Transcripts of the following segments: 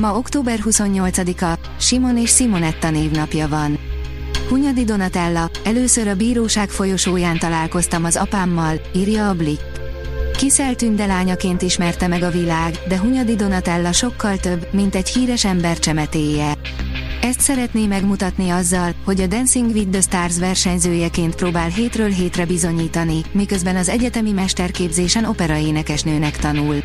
Ma október 28-a, Simon és Simonetta névnapja van. Hunyadi Donatella, először a bíróság folyosóján találkoztam az apámmal, írja a Blick. Kiszel Tünde lányaként ismerte meg a világ, de Hunyadi Donatella sokkal több, mint egy híres ember csemetéje. Ezt szeretné megmutatni azzal, hogy a Dancing with the Stars versenyzőjeként próbál hétről hétre bizonyítani, miközben az egyetemi mesterképzésen operaénekesnőnek tanul.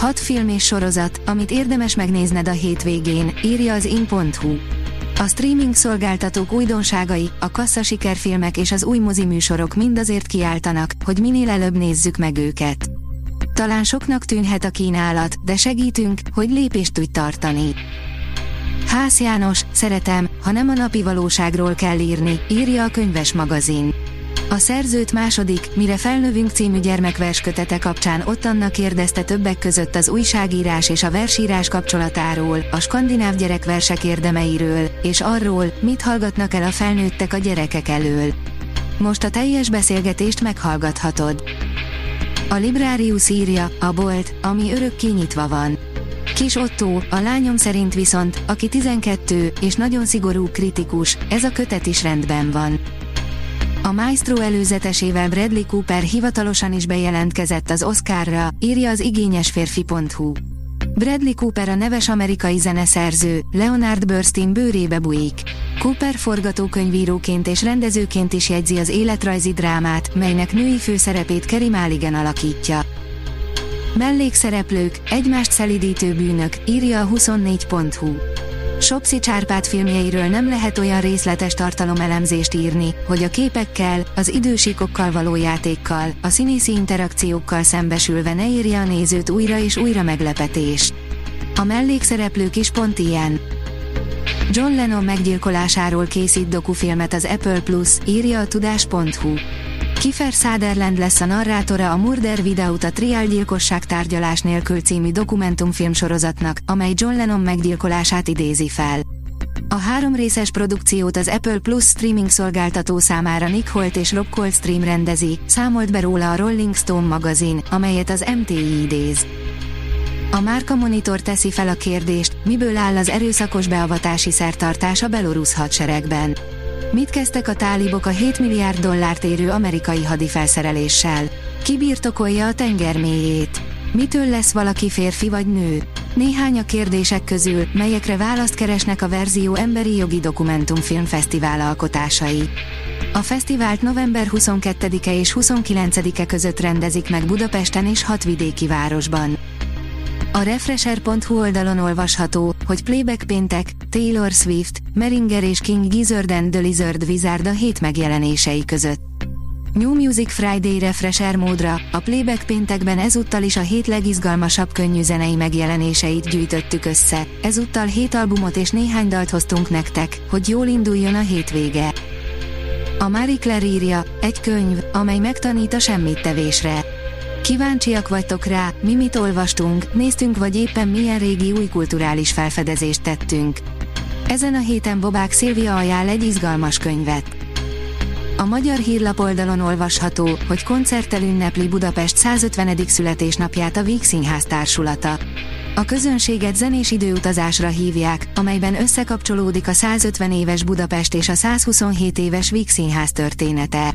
Hat film és sorozat, amit érdemes megnézned a hétvégén, írja az in.hu. A streaming szolgáltatók újdonságai, a kassza sikerfilmek és az új mozi műsorok mind azért kiáltanak, hogy minél előbb nézzük meg őket. Talán soknak tűnhet a kínálat, de segítünk, hogy lépést tudj tartani. Ház János, szeretem, ha nem a napi valóságról kell írni, írja a könyves magazin. A szerzőt második, mire felnövünk című gyermekverskötete kapcsán ott Anna kérdezte többek között az újságírás és a versírás kapcsolatáról, a skandináv gyerekversek érdemeiről, és arról, mit hallgatnak el a felnőttek a gyerekek elől. Most a teljes beszélgetést meghallgathatod. A Librarius írja, a bolt, ami örökké nyitva van. Kis Otto, a lányom szerint viszont, aki 12, és nagyon szigorú kritikus, ez a kötet is rendben van. A Maestro előzetesével Bradley Cooper hivatalosan is bejelentkezett az Oscarra, írja az igényesférfi.hu. Bradley Cooper a neves amerikai zeneszerző, Leonard Bernstein bőrébe bujik. Cooper forgatókönyvíróként és rendezőként is jegyzi az életrajzi drámát, melynek női főszerepét Kerry Mulligan alakítja. Mellékszereplők, egymást szelidítő bűnök, írja a 24.hu. Sopsi Csárpát filmjeiről nem lehet olyan részletes tartalomelemzést írni, hogy a képekkel, az idősíkokkal való játékkal, a színészi interakciókkal szembesülve ne írja a nézőt újra és újra meglepetés. A mellékszereplők is pont ilyen. John Lennon meggyilkolásáról készít dokufilmet az Apple Plus, írja a tudás.hu. Kiefer Sutherland lesz a narrátora a Murder Without a Trial gyilkosság tárgyalás nélkül című dokumentumfilm sorozatnak, amely John Lennon meggyilkolását idézi fel. A három részes produkciót az Apple Plus streaming szolgáltató számára Nick Holt és Rob Coldstream rendezi, számolt be róla a Rolling Stone magazin, amelyet az MTI idéz. A Márka Monitor teszi fel a kérdést, miből áll az erőszakos beavatási szertartás a belorusz hadseregben. Mit kezdtek a tálibok a 7 milliárd dollárt érő amerikai hadifelszereléssel? Ki birtokolja a tenger mélyét? Mitől lesz valaki férfi vagy nő? Néhány a kérdések közül, melyekre választ keresnek a Verzió Emberi Jogi Dokumentumfilm Fesztivál alkotásai. A fesztivált november 22-e és 29-e között rendezik meg Budapesten és hat vidéki városban. A Refresher.hu oldalon olvasható, hogy Playback péntek, Taylor Swift, Meringer és King Gizzard and the Lizard Wizard a hét megjelenései között. New Music Friday Refresher módra, a Playback péntekben ezúttal is a hét legizgalmasabb könnyű zenei megjelenéseit gyűjtöttük össze, ezúttal hét albumot és néhány dalt hoztunk nektek, hogy jól induljon a hétvége. A Marie Claire írja, egy könyv, amely megtanít a semmit tevésre. Kíváncsiak vagytok rá, mi mit olvastunk, néztünk vagy éppen milyen régi új kulturális felfedezést tettünk. Ezen a héten Bobák Szilvia ajánl egy izgalmas könyvet. A magyar hírlap oldalon olvasható, hogy koncerttel ünnepli Budapest 150. születésnapját a Víg Színház társulata. A közönséget zenés időutazásra hívják, amelyben összekapcsolódik a 150 éves Budapest és a 127 éves Víg Színház története.